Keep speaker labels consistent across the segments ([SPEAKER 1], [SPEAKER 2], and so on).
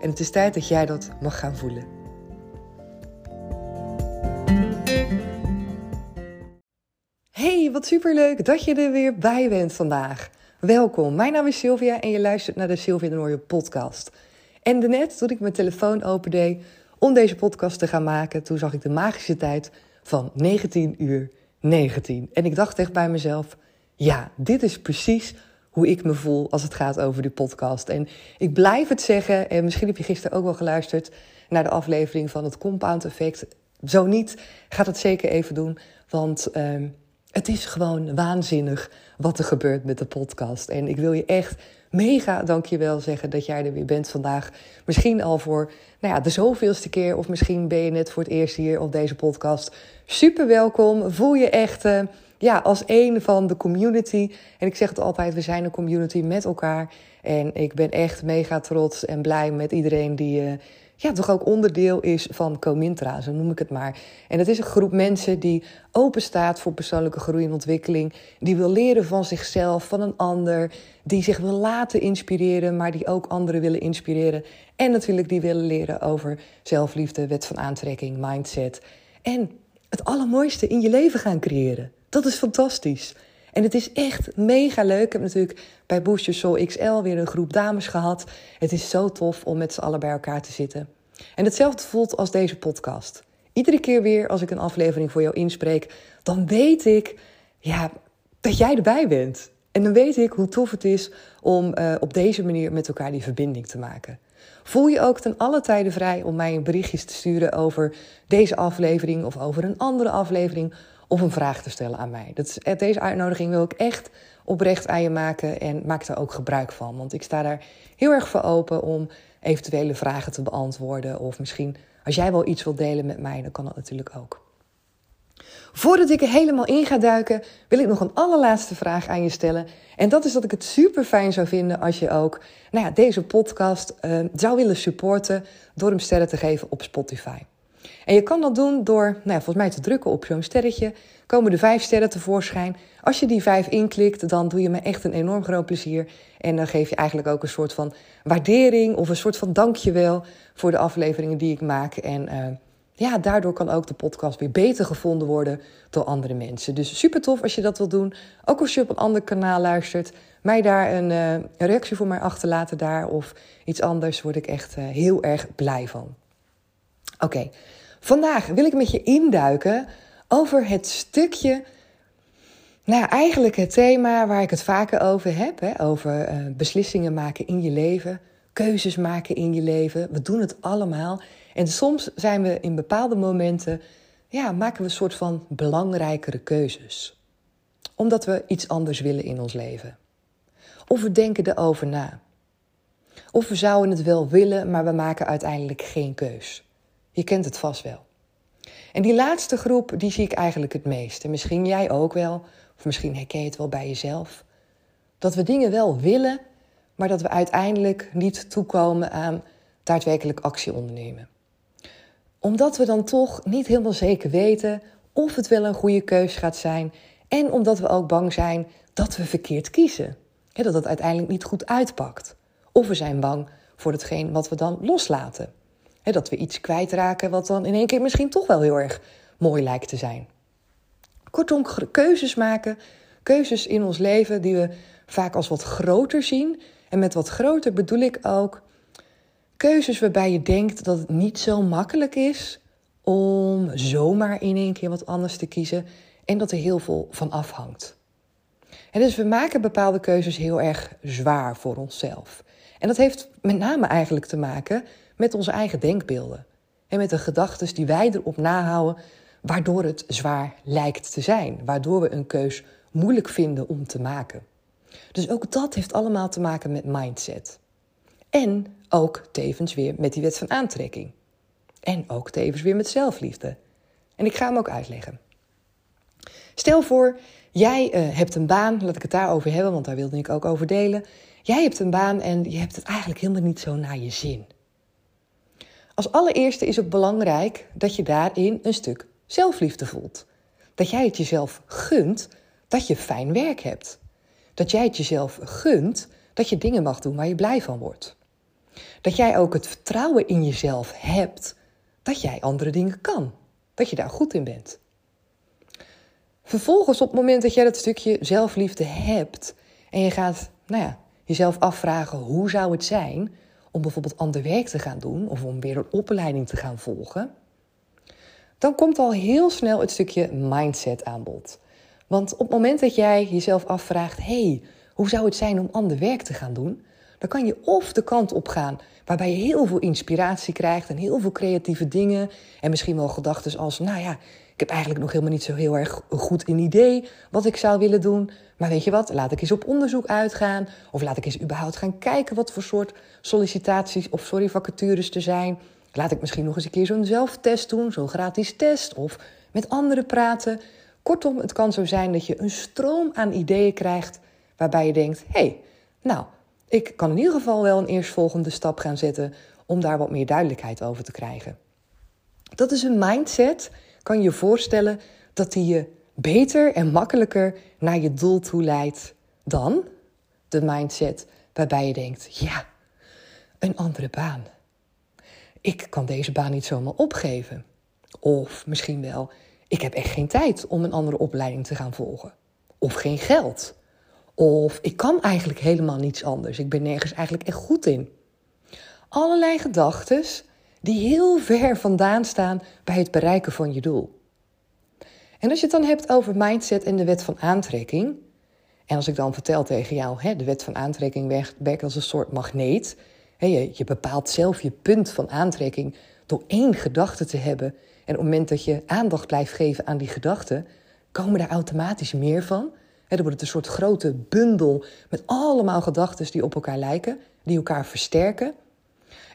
[SPEAKER 1] En het is tijd dat jij dat mag gaan voelen. Hey, wat superleuk dat je er weer bij bent vandaag. Welkom, mijn naam is Sylvia en je luistert naar de Sylvia de podcast. En daarnet, toen ik mijn telefoon opende om deze podcast te gaan maken, toen zag ik de magische tijd van 19 uur 19. En ik dacht echt bij mezelf, ja, dit is precies hoe ik me voel als het gaat over die podcast. En ik blijf het zeggen, en misschien heb je gisteren ook wel geluisterd naar de aflevering van het Compound Effect. Zo niet, gaat het zeker even doen, want uh, het is gewoon waanzinnig wat er gebeurt met de podcast. En ik wil je echt mega dankjewel zeggen dat jij er weer bent vandaag. Misschien al voor nou ja, de zoveelste keer, of misschien ben je net voor het eerst hier op deze podcast. Super welkom, voel je echt... Uh, ja, als een van de community. En ik zeg het altijd, we zijn een community met elkaar. En ik ben echt mega trots en blij met iedereen die uh, ja, toch ook onderdeel is van Comintra, zo noem ik het maar. En het is een groep mensen die open staat voor persoonlijke groei en ontwikkeling. Die wil leren van zichzelf, van een ander. Die zich wil laten inspireren, maar die ook anderen willen inspireren. En natuurlijk die willen leren over zelfliefde, wet van aantrekking, mindset. En het allermooiste in je leven gaan creëren. Dat is fantastisch. En het is echt mega leuk. Ik heb natuurlijk bij Boost Soul XL weer een groep dames gehad. Het is zo tof om met z'n allen bij elkaar te zitten. En hetzelfde voelt als deze podcast. Iedere keer weer als ik een aflevering voor jou inspreek, dan weet ik ja, dat jij erbij bent. En dan weet ik hoe tof het is om uh, op deze manier met elkaar die verbinding te maken. Voel je ook ten alle tijden vrij om mij een berichtjes te sturen over deze aflevering of over een andere aflevering of een vraag te stellen aan mij. Eh, deze uitnodiging wil ik echt oprecht aan je maken en maak daar ook gebruik van. Want ik sta daar heel erg voor open om eventuele vragen te beantwoorden. Of misschien als jij wel iets wilt delen met mij, dan kan dat natuurlijk ook. Voordat ik er helemaal in ga duiken, wil ik nog een allerlaatste vraag aan je stellen. En dat is dat ik het super fijn zou vinden als je ook nou ja, deze podcast uh, zou willen supporten door hem sterren te geven op Spotify. En je kan dat doen door, nou ja, volgens mij te drukken op zo'n sterretje. Komen de vijf sterren tevoorschijn. Als je die vijf inklikt, dan doe je me echt een enorm groot plezier. En dan geef je eigenlijk ook een soort van waardering of een soort van dankjewel voor de afleveringen die ik maak. En uh, ja, daardoor kan ook de podcast weer beter gevonden worden door andere mensen. Dus super tof als je dat wilt doen. Ook als je op een ander kanaal luistert. Mij daar een, een reactie voor mij achterlaten daar of iets anders, word ik echt uh, heel erg blij van. Oké. Vandaag wil ik met je induiken over het stukje, nou eigenlijk het thema waar ik het vaker over heb, hè, over uh, beslissingen maken in je leven, keuzes maken in je leven. We doen het allemaal en soms zijn we in bepaalde momenten, ja, maken we een soort van belangrijkere keuzes. Omdat we iets anders willen in ons leven. Of we denken erover na. Of we zouden het wel willen, maar we maken uiteindelijk geen keus. Je kent het vast wel. En die laatste groep, die zie ik eigenlijk het meest. En misschien jij ook wel, of misschien herken je het wel bij jezelf. Dat we dingen wel willen, maar dat we uiteindelijk niet toekomen aan daadwerkelijk actie ondernemen. Omdat we dan toch niet helemaal zeker weten of het wel een goede keus gaat zijn. En omdat we ook bang zijn dat we verkeerd kiezen. dat het uiteindelijk niet goed uitpakt. Of we zijn bang voor hetgeen wat we dan loslaten dat we iets kwijtraken wat dan in één keer misschien toch wel heel erg mooi lijkt te zijn. Kortom, keuzes maken, keuzes in ons leven die we vaak als wat groter zien. En met wat groter bedoel ik ook keuzes waarbij je denkt dat het niet zo makkelijk is om zomaar in één keer wat anders te kiezen. en dat er heel veel van afhangt. En dus we maken bepaalde keuzes heel erg zwaar voor onszelf. En dat heeft met name eigenlijk te maken met onze eigen denkbeelden. En met de gedachten die wij erop nahouden, waardoor het zwaar lijkt te zijn. Waardoor we een keus moeilijk vinden om te maken. Dus ook dat heeft allemaal te maken met mindset. En ook tevens weer met die wet van aantrekking. En ook tevens weer met zelfliefde. En ik ga hem ook uitleggen. Stel voor, jij uh, hebt een baan, laat ik het daarover hebben, want daar wilde ik ook over delen. Jij hebt een baan en je hebt het eigenlijk helemaal niet zo naar je zin. Als allereerste is het belangrijk dat je daarin een stuk zelfliefde voelt. Dat jij het jezelf gunt dat je fijn werk hebt. Dat jij het jezelf gunt dat je dingen mag doen waar je blij van wordt. Dat jij ook het vertrouwen in jezelf hebt dat jij andere dingen kan. Dat je daar goed in bent. Vervolgens, op het moment dat jij dat stukje zelfliefde hebt en je gaat, nou ja, jezelf afvragen hoe zou het zijn om bijvoorbeeld ander werk te gaan doen of om weer een opleiding te gaan volgen, dan komt al heel snel het stukje mindset aan bod. Want op het moment dat jij jezelf afvraagt: hey, hoe zou het zijn om ander werk te gaan doen? Dan kan je of de kant op gaan waarbij je heel veel inspiratie krijgt en heel veel creatieve dingen. En misschien wel gedachten als: nou ja, ik heb eigenlijk nog helemaal niet zo heel erg goed een idee wat ik zou willen doen. Maar weet je wat, laat ik eens op onderzoek uitgaan. Of laat ik eens überhaupt gaan kijken wat voor soort sollicitaties of sorry, vacatures er zijn. Laat ik misschien nog eens een keer zo'n zelftest doen, zo'n gratis test. Of met anderen praten. Kortom, het kan zo zijn dat je een stroom aan ideeën krijgt waarbij je denkt: hé, hey, nou, ik kan in ieder geval wel een eerstvolgende stap gaan zetten om daar wat meer duidelijkheid over te krijgen. Dat is een mindset, kan je voorstellen, dat die je beter en makkelijker naar je doel toe leidt dan de mindset waarbij je denkt: ja, een andere baan. Ik kan deze baan niet zomaar opgeven. Of misschien wel, ik heb echt geen tijd om een andere opleiding te gaan volgen. Of geen geld. Of ik kan eigenlijk helemaal niets anders. Ik ben nergens eigenlijk echt goed in. Allerlei gedachten die heel ver vandaan staan bij het bereiken van je doel. En als je het dan hebt over mindset en de wet van aantrekking. En als ik dan vertel tegen jou, hè, de wet van aantrekking werkt als een soort magneet. Hè, je, bepaalt zelf je punt van aantrekking door één gedachte te hebben. En op het moment dat je aandacht blijft geven aan die gedachte, komen er automatisch meer van. Er wordt het een soort grote bundel met allemaal gedachten die op elkaar lijken, die elkaar versterken.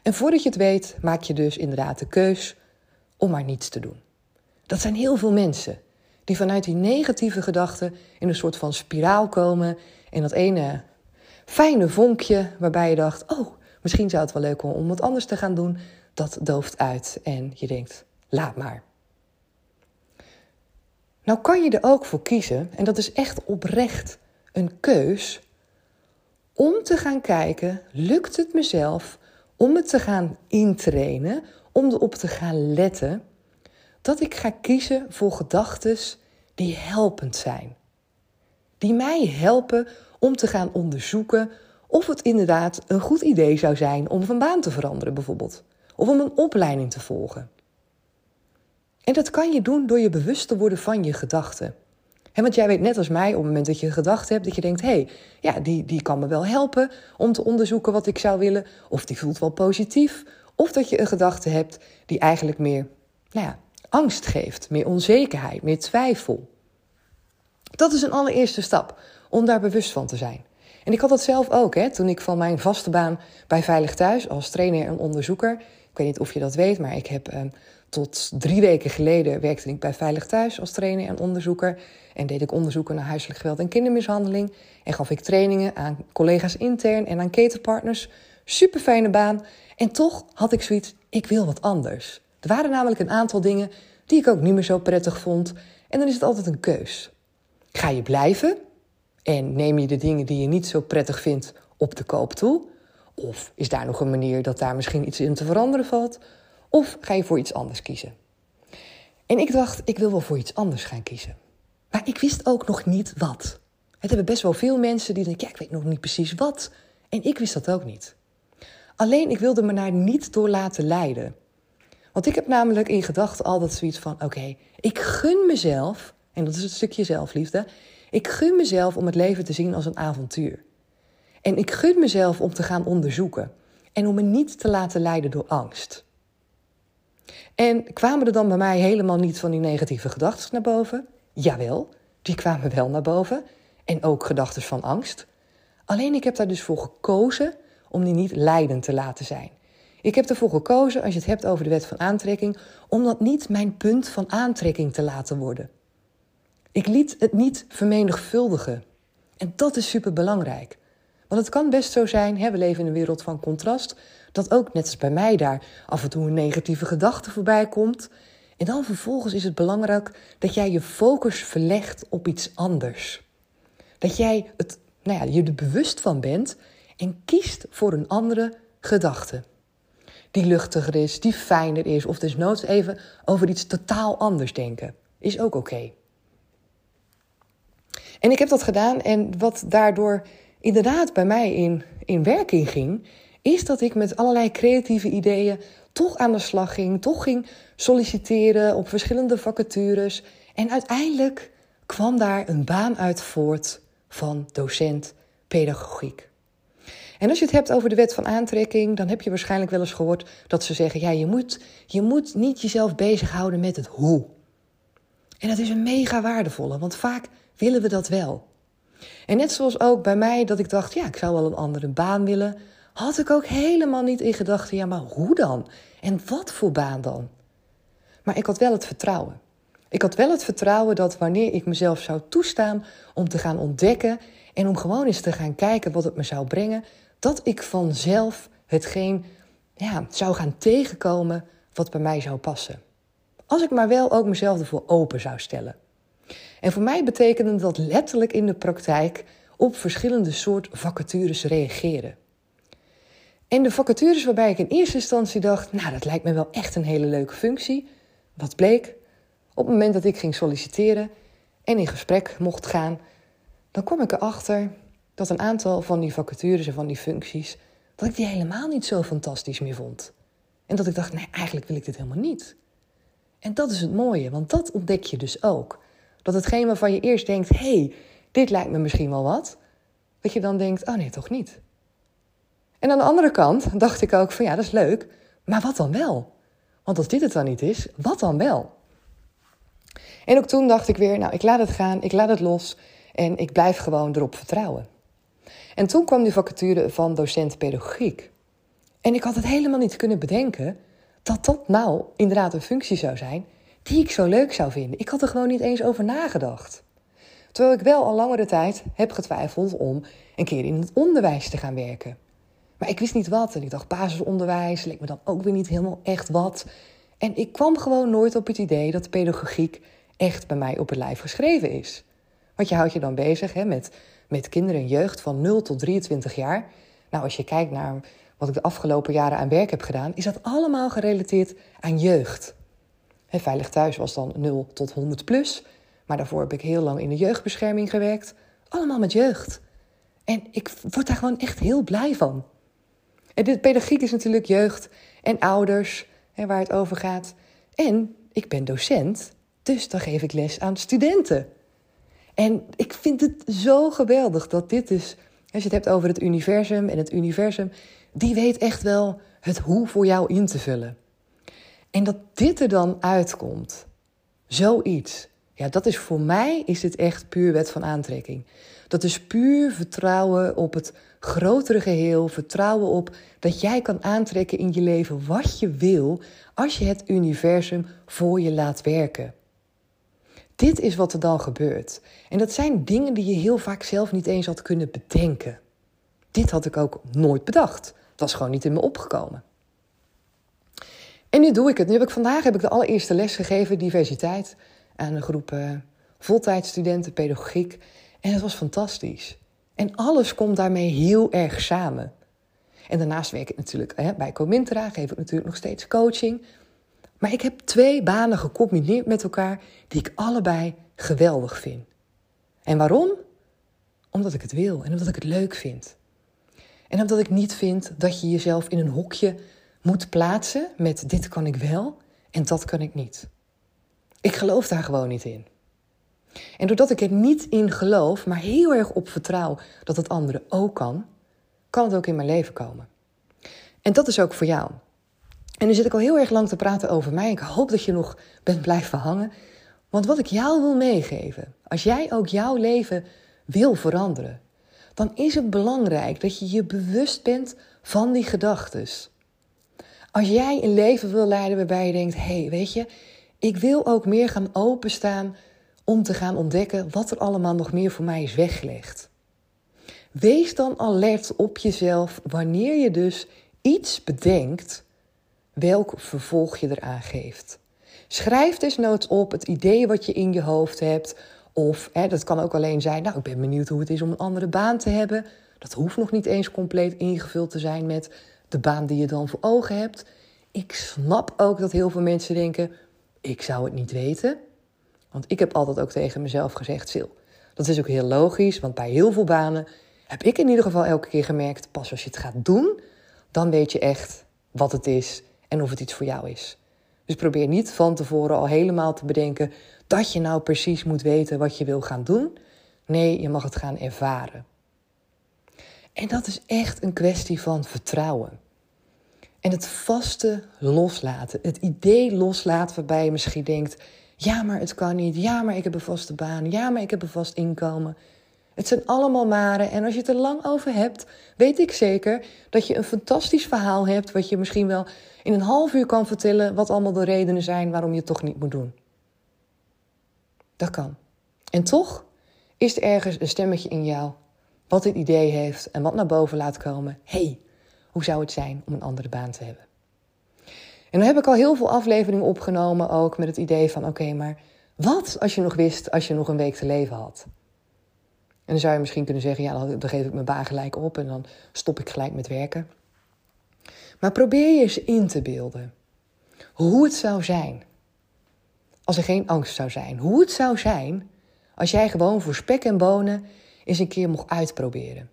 [SPEAKER 1] En voordat je het weet, maak je dus inderdaad de keus om maar niets te doen. Dat zijn heel veel mensen die vanuit die negatieve gedachten in een soort van spiraal komen. En dat ene fijne vonkje waarbij je dacht: oh, misschien zou het wel leuk om wat anders te gaan doen, dat dooft uit en je denkt: laat maar. Nou kan je er ook voor kiezen, en dat is echt oprecht een keus, om te gaan kijken, lukt het mezelf om het te gaan intrainen, om erop te gaan letten, dat ik ga kiezen voor gedachten die helpend zijn. Die mij helpen om te gaan onderzoeken of het inderdaad een goed idee zou zijn om van baan te veranderen bijvoorbeeld. Of om een opleiding te volgen. En dat kan je doen door je bewust te worden van je gedachten. En want jij weet net als mij, op het moment dat je een gedachte hebt, dat je denkt: hé, hey, ja, die, die kan me wel helpen om te onderzoeken wat ik zou willen. Of die voelt wel positief. Of dat je een gedachte hebt die eigenlijk meer nou ja, angst geeft, meer onzekerheid, meer twijfel. Dat is een allereerste stap om daar bewust van te zijn. En ik had dat zelf ook, hè, toen ik van mijn vaste baan bij Veilig Thuis als trainer en onderzoeker. Ik weet niet of je dat weet, maar ik heb ehm, tot drie weken geleden werkte ik bij Veilig Thuis als trainer en onderzoeker. En deed ik onderzoeken naar huiselijk geweld en kindermishandeling. En gaf ik trainingen aan collega's intern en aan ketenpartners. Super fijne baan. En toch had ik zoiets, ik wil wat anders. Er waren namelijk een aantal dingen die ik ook niet meer zo prettig vond. En dan is het altijd een keus. Ga je blijven en neem je de dingen die je niet zo prettig vindt op de koop toe? Of is daar nog een manier dat daar misschien iets in te veranderen valt? Of ga je voor iets anders kiezen? En ik dacht, ik wil wel voor iets anders gaan kiezen. Maar ik wist ook nog niet wat. Het hebben best wel veel mensen die denken, ja, ik weet nog niet precies wat. En ik wist dat ook niet. Alleen ik wilde me daar niet door laten leiden. Want ik heb namelijk in gedachten altijd zoiets van: oké, ik gun mezelf En dat is het stukje zelfliefde. Ik gun mezelf om het leven te zien als een avontuur. En ik gun mezelf om te gaan onderzoeken. En om me niet te laten leiden door angst. En kwamen er dan bij mij helemaal niet van die negatieve gedachten naar boven? Jawel, die kwamen wel naar boven. En ook gedachten van angst. Alleen ik heb daar dus voor gekozen om die niet leidend te laten zijn. Ik heb ervoor gekozen, als je het hebt over de wet van aantrekking, om dat niet mijn punt van aantrekking te laten worden. Ik liet het niet vermenigvuldigen. En dat is super belangrijk. Want het kan best zo zijn, we leven in een wereld van contrast, dat ook net als bij mij daar af en toe een negatieve gedachte voorbij komt. En dan vervolgens is het belangrijk dat jij je focus verlegt op iets anders. Dat jij het, nou ja, je er bewust van bent en kiest voor een andere gedachte. Die luchtiger is, die fijner is, of dus noods even over iets totaal anders denken. Is ook oké. En ik heb dat gedaan en wat daardoor inderdaad bij mij in, in werking ging, is dat ik met allerlei creatieve ideeën toch aan de slag ging, toch ging solliciteren op verschillende vacatures. En uiteindelijk kwam daar een baan uit voort van docent pedagogiek. En als je het hebt over de wet van aantrekking, dan heb je waarschijnlijk wel eens gehoord dat ze zeggen: ja, je moet, je moet niet jezelf bezighouden met het hoe. En dat is een mega waardevolle, want vaak willen we dat wel. En net zoals ook bij mij dat ik dacht: ja, ik zou wel een andere baan willen, had ik ook helemaal niet in gedachten: ja, maar hoe dan? En wat voor baan dan? Maar ik had wel het vertrouwen. Ik had wel het vertrouwen dat wanneer ik mezelf zou toestaan om te gaan ontdekken en om gewoon eens te gaan kijken wat het me zou brengen, dat ik vanzelf hetgeen ja, zou gaan tegenkomen wat bij mij zou passen. Als ik maar wel ook mezelf ervoor open zou stellen. En voor mij betekende dat letterlijk in de praktijk op verschillende soort vacatures reageren. En de vacatures waarbij ik in eerste instantie dacht, nou dat lijkt me wel echt een hele leuke functie. Wat bleek? Op het moment dat ik ging solliciteren en in gesprek mocht gaan, dan kwam ik erachter dat een aantal van die vacatures en van die functies, dat ik die helemaal niet zo fantastisch meer vond. En dat ik dacht, nee, eigenlijk wil ik dit helemaal niet. En dat is het mooie, want dat ontdek je dus ook. Dat hetgeen waarvan je eerst denkt, hé, hey, dit lijkt me misschien wel wat, dat je dan denkt, oh nee, toch niet. En aan de andere kant dacht ik ook van ja, dat is leuk, maar wat dan wel? Want als dit het dan niet is, wat dan wel? En ook toen dacht ik weer, nou, ik laat het gaan, ik laat het los en ik blijf gewoon erop vertrouwen. En toen kwam die vacature van docent pedagogiek. En ik had het helemaal niet kunnen bedenken dat dat nou inderdaad een functie zou zijn die ik zo leuk zou vinden. Ik had er gewoon niet eens over nagedacht. Terwijl ik wel al langere tijd heb getwijfeld om een keer in het onderwijs te gaan werken. Maar ik wist niet wat. En ik dacht, basisonderwijs leek me dan ook weer niet helemaal echt wat. En ik kwam gewoon nooit op het idee dat pedagogiek echt bij mij op het lijf geschreven is. Want je houdt je dan bezig hè, met, met kinderen en jeugd van 0 tot 23 jaar. Nou, als je kijkt naar wat ik de afgelopen jaren aan werk heb gedaan, is dat allemaal gerelateerd aan jeugd. Veilig Thuis was dan 0 tot 100 plus. Maar daarvoor heb ik heel lang in de jeugdbescherming gewerkt. Allemaal met jeugd. En ik word daar gewoon echt heel blij van. En dit pedagogiek is natuurlijk jeugd en ouders, hè, waar het over gaat. En ik ben docent, dus dan geef ik les aan studenten. En ik vind het zo geweldig dat dit dus, als je het hebt over het universum en het universum, die weet echt wel het hoe voor jou in te vullen. En dat dit er dan uitkomt, zoiets, ja, dat is voor mij is dit echt puur wet van aantrekking. Dat is puur vertrouwen op het grotere geheel, vertrouwen op dat jij kan aantrekken in je leven wat je wil als je het universum voor je laat werken. Dit is wat er dan gebeurt. En dat zijn dingen die je heel vaak zelf niet eens had kunnen bedenken. Dit had ik ook nooit bedacht. Het was gewoon niet in me opgekomen. En nu doe ik het. Nu heb ik vandaag heb ik de allereerste les gegeven, diversiteit, aan een groep uh, voltijdstudenten pedagogiek. En het was fantastisch. En alles komt daarmee heel erg samen. En daarnaast werk ik natuurlijk hè, bij Comintra, geef ik natuurlijk nog steeds coaching. Maar ik heb twee banen gecombineerd met elkaar die ik allebei geweldig vind. En waarom? Omdat ik het wil en omdat ik het leuk vind. En omdat ik niet vind dat je jezelf in een hokje moet plaatsen met dit kan ik wel en dat kan ik niet. Ik geloof daar gewoon niet in. En doordat ik er niet in geloof, maar heel erg op vertrouw dat het andere ook kan, kan het ook in mijn leven komen. En dat is ook voor jou. En nu zit ik al heel erg lang te praten over mij. Ik hoop dat je nog bent blijven hangen. Want wat ik jou wil meegeven, als jij ook jouw leven wil veranderen, dan is het belangrijk dat je je bewust bent van die gedachten. Als jij een leven wil leiden waarbij je denkt: hé, hey, weet je, ik wil ook meer gaan openstaan om te gaan ontdekken wat er allemaal nog meer voor mij is weggelegd. Wees dan alert op jezelf wanneer je dus iets bedenkt, welk vervolg je eraan geeft. Schrijf desnoods op het idee wat je in je hoofd hebt. Of hè, dat kan ook alleen zijn, nou ik ben benieuwd hoe het is om een andere baan te hebben. Dat hoeft nog niet eens compleet ingevuld te zijn met de baan die je dan voor ogen hebt. Ik snap ook dat heel veel mensen denken, ik zou het niet weten. Want ik heb altijd ook tegen mezelf gezegd, Sil, dat is ook heel logisch, want bij heel veel banen heb ik in ieder geval elke keer gemerkt, pas als je het gaat doen, dan weet je echt wat het is en of het iets voor jou is. Dus probeer niet van tevoren al helemaal te bedenken dat je nou precies moet weten wat je wil gaan doen. Nee, je mag het gaan ervaren. En dat is echt een kwestie van vertrouwen. En het vaste loslaten. Het idee loslaten waarbij je misschien denkt: ja, maar het kan niet. Ja, maar ik heb een vaste baan. Ja, maar ik heb een vast inkomen. Het zijn allemaal maren. En als je het er lang over hebt, weet ik zeker dat je een fantastisch verhaal hebt. Wat je misschien wel in een half uur kan vertellen. Wat allemaal de redenen zijn waarom je het toch niet moet doen. Dat kan. En toch is er ergens een stemmetje in jou. Wat dit idee heeft en wat naar boven laat komen. hey, hoe zou het zijn om een andere baan te hebben? En dan heb ik al heel veel afleveringen opgenomen, ook met het idee van: oké, maar wat als je nog wist als je nog een week te leven had? En dan zou je misschien kunnen zeggen: ja, dan geef ik mijn baan gelijk op en dan stop ik gelijk met werken. Maar probeer je eens in te beelden hoe het zou zijn als er geen angst zou zijn. Hoe het zou zijn als jij gewoon voor spek en bonen eens een keer mocht uitproberen.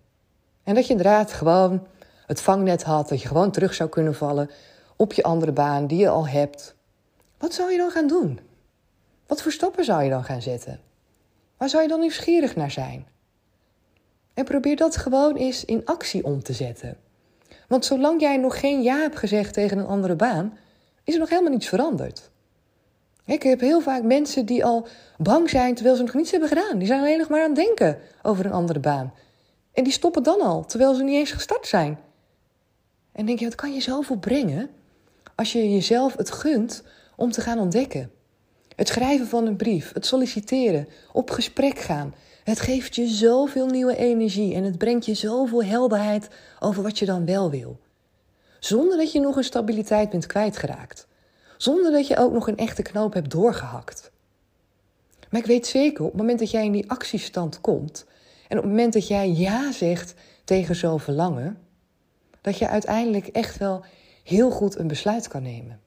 [SPEAKER 1] En dat je inderdaad gewoon het vangnet had, dat je gewoon terug zou kunnen vallen op je andere baan die je al hebt. Wat zou je dan gaan doen? Wat voor stappen zou je dan gaan zetten? Waar zou je dan nieuwsgierig naar zijn? En probeer dat gewoon eens in actie om te zetten. Want zolang jij nog geen ja hebt gezegd tegen een andere baan, is er nog helemaal niets veranderd. Ik heb heel vaak mensen die al bang zijn terwijl ze nog niets hebben gedaan. Die zijn alleen nog maar aan het denken over een andere baan. En die stoppen dan al, terwijl ze niet eens gestart zijn. En denk je, wat kan je zoveel brengen als je jezelf het gunt om te gaan ontdekken? Het schrijven van een brief, het solliciteren, op gesprek gaan. Het geeft je zoveel nieuwe energie en het brengt je zoveel helderheid over wat je dan wel wil. Zonder dat je nog een stabiliteit bent kwijtgeraakt. Zonder dat je ook nog een echte knoop hebt doorgehakt. Maar ik weet zeker, op het moment dat jij in die actiestand komt en op het moment dat jij ja zegt tegen zo'n verlangen, dat je uiteindelijk echt wel heel goed een besluit kan nemen.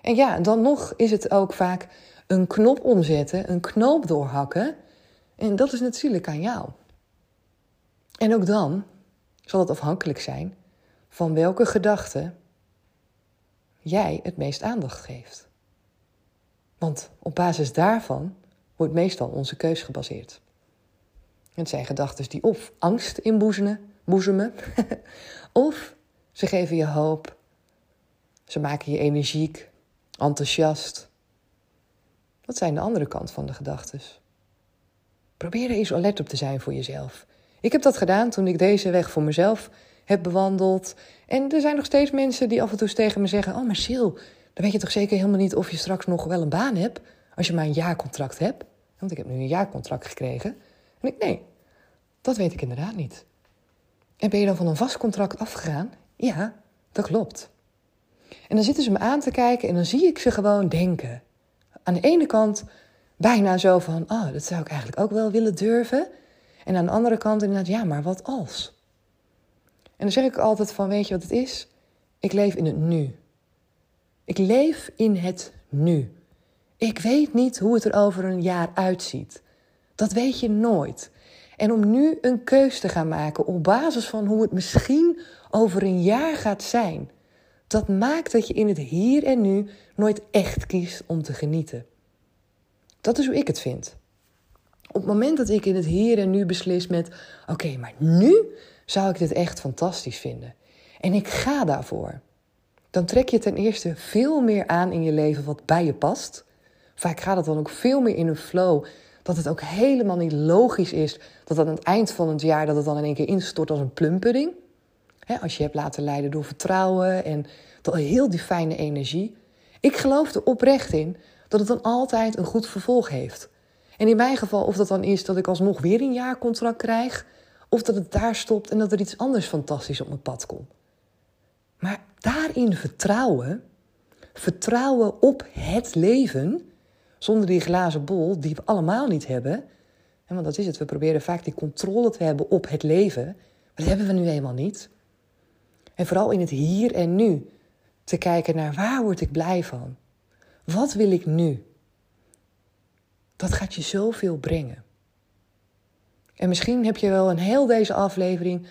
[SPEAKER 1] En ja, dan nog is het ook vaak een knop omzetten, een knoop doorhakken. En dat is natuurlijk aan jou. En ook dan zal het afhankelijk zijn van welke gedachte jij het meest aandacht geeft. Want op basis daarvan wordt meestal onze keus gebaseerd. Het zijn gedachten die of angst inboezemen, boezemen, of ze geven je hoop, ze maken je energiek, enthousiast. Dat zijn de andere kant van de gedachten. Probeer er eens alert op te zijn voor jezelf. Ik heb dat gedaan toen ik deze weg voor mezelf heb bewandeld. En er zijn nog steeds mensen die af en toe tegen me zeggen: Oh, maar Sil, dan weet je toch zeker helemaal niet of je straks nog wel een baan hebt. Als je maar een jaarcontract hebt. Want ik heb nu een jaarcontract gekregen. En ik: Nee, dat weet ik inderdaad niet. En ben je dan van een vast contract afgegaan? Ja, dat klopt. En dan zitten ze me aan te kijken en dan zie ik ze gewoon denken. Aan de ene kant bijna zo van: Oh, dat zou ik eigenlijk ook wel willen durven. En aan de andere kant inderdaad: Ja, maar wat als? En dan zeg ik altijd van, weet je wat het is? Ik leef in het nu. Ik leef in het nu. Ik weet niet hoe het er over een jaar uitziet. Dat weet je nooit. En om nu een keus te gaan maken op basis van hoe het misschien over een jaar gaat zijn, dat maakt dat je in het hier en nu nooit echt kiest om te genieten. Dat is hoe ik het vind. Op het moment dat ik in het hier en nu beslis met: oké, maar nu zou ik dit echt fantastisch vinden. En ik ga daarvoor. Dan trek je ten eerste veel meer aan in je leven wat bij je past. Vaak gaat het dan ook veel meer in een flow. Dat het ook helemaal niet logisch is dat aan het eind van het jaar dat het dan in één keer instort als een plumpudding. Als je hebt laten leiden door vertrouwen en heel die fijne energie. Ik geloof er oprecht in dat het dan altijd een goed vervolg heeft. En in mijn geval, of dat dan is dat ik alsnog weer een jaarcontract krijg, of dat het daar stopt en dat er iets anders fantastisch op mijn pad komt. Maar daarin vertrouwen, vertrouwen op het leven, zonder die glazen bol die we allemaal niet hebben. Want dat is het, we proberen vaak die controle te hebben op het leven, maar dat hebben we nu eenmaal niet. En vooral in het hier en nu te kijken naar waar word ik blij van? Wat wil ik nu? Dat gaat je zoveel brengen. En misschien heb je wel een heel deze aflevering.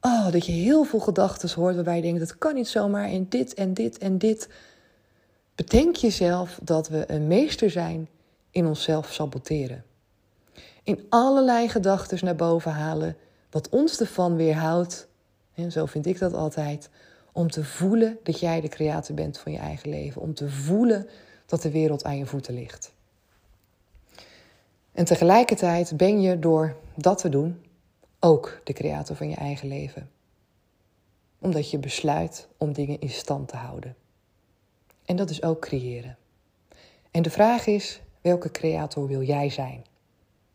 [SPEAKER 1] Oh, dat je heel veel gedachten hoort waarbij je denkt: dat kan niet zomaar en dit en dit en dit. Bedenk jezelf dat we een meester zijn in onszelf saboteren. In allerlei gedachten naar boven halen, wat ons ervan weerhoudt, en zo vind ik dat altijd, om te voelen dat jij de creator bent van je eigen leven. Om te voelen dat de wereld aan je voeten ligt. En tegelijkertijd ben je door dat te doen ook de creator van je eigen leven. Omdat je besluit om dingen in stand te houden. En dat is ook creëren. En de vraag is, welke creator wil jij zijn?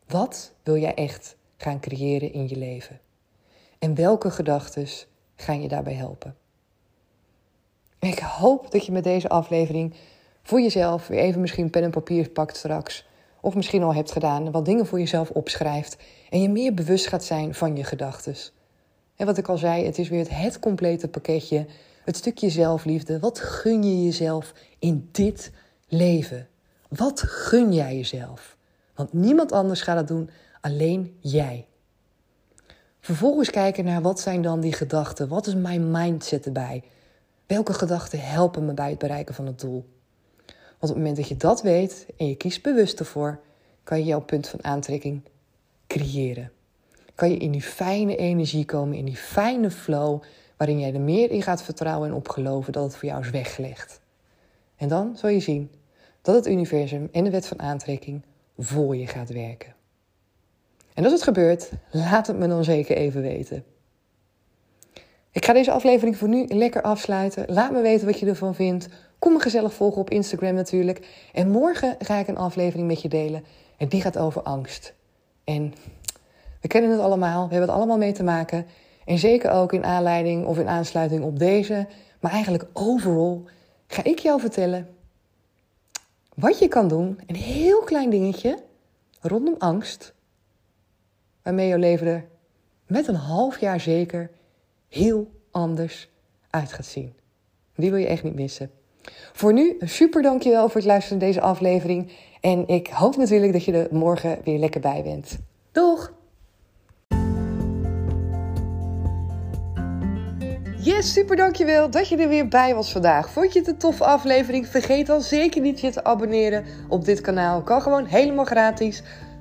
[SPEAKER 1] Wat wil jij echt gaan creëren in je leven? En welke gedachten gaan je daarbij helpen? Ik hoop dat je met deze aflevering voor jezelf weer even misschien pen en papier pakt straks. Of misschien al hebt gedaan, wat dingen voor jezelf opschrijft. En je meer bewust gaat zijn van je gedachten. En wat ik al zei, het is weer het, het complete pakketje. Het stukje zelfliefde. Wat gun je jezelf in dit leven? Wat gun jij jezelf? Want niemand anders gaat het doen, alleen jij. Vervolgens kijken naar wat zijn dan die gedachten? Wat is mijn mindset erbij? Welke gedachten helpen me bij het bereiken van het doel? Want op het moment dat je dat weet en je kiest bewust ervoor, kan je jouw punt van aantrekking creëren. Kan je in die fijne energie komen, in die fijne flow, waarin jij er meer in gaat vertrouwen en op geloven dat het voor jou is weggelegd. En dan zul je zien dat het universum en de wet van aantrekking voor je gaat werken. En als het gebeurt, laat het me dan zeker even weten. Ik ga deze aflevering voor nu lekker afsluiten. Laat me weten wat je ervan vindt. Kom me gezellig volgen op Instagram natuurlijk. En morgen ga ik een aflevering met je delen. En die gaat over angst. En we kennen het allemaal. We hebben het allemaal mee te maken. En zeker ook in aanleiding of in aansluiting op deze. Maar eigenlijk overal ga ik jou vertellen wat je kan doen. Een heel klein dingetje rondom angst. Waarmee jouw leven er met een half jaar zeker heel anders uit gaat zien. Die wil je echt niet missen. Voor nu, super dankjewel voor het luisteren naar deze aflevering. En ik hoop natuurlijk dat je er morgen weer lekker bij bent. Doeg! Yes, super dankjewel dat je er weer bij was vandaag. Vond je het een toffe aflevering? Vergeet dan zeker niet je te abonneren op dit kanaal. Kan gewoon helemaal gratis.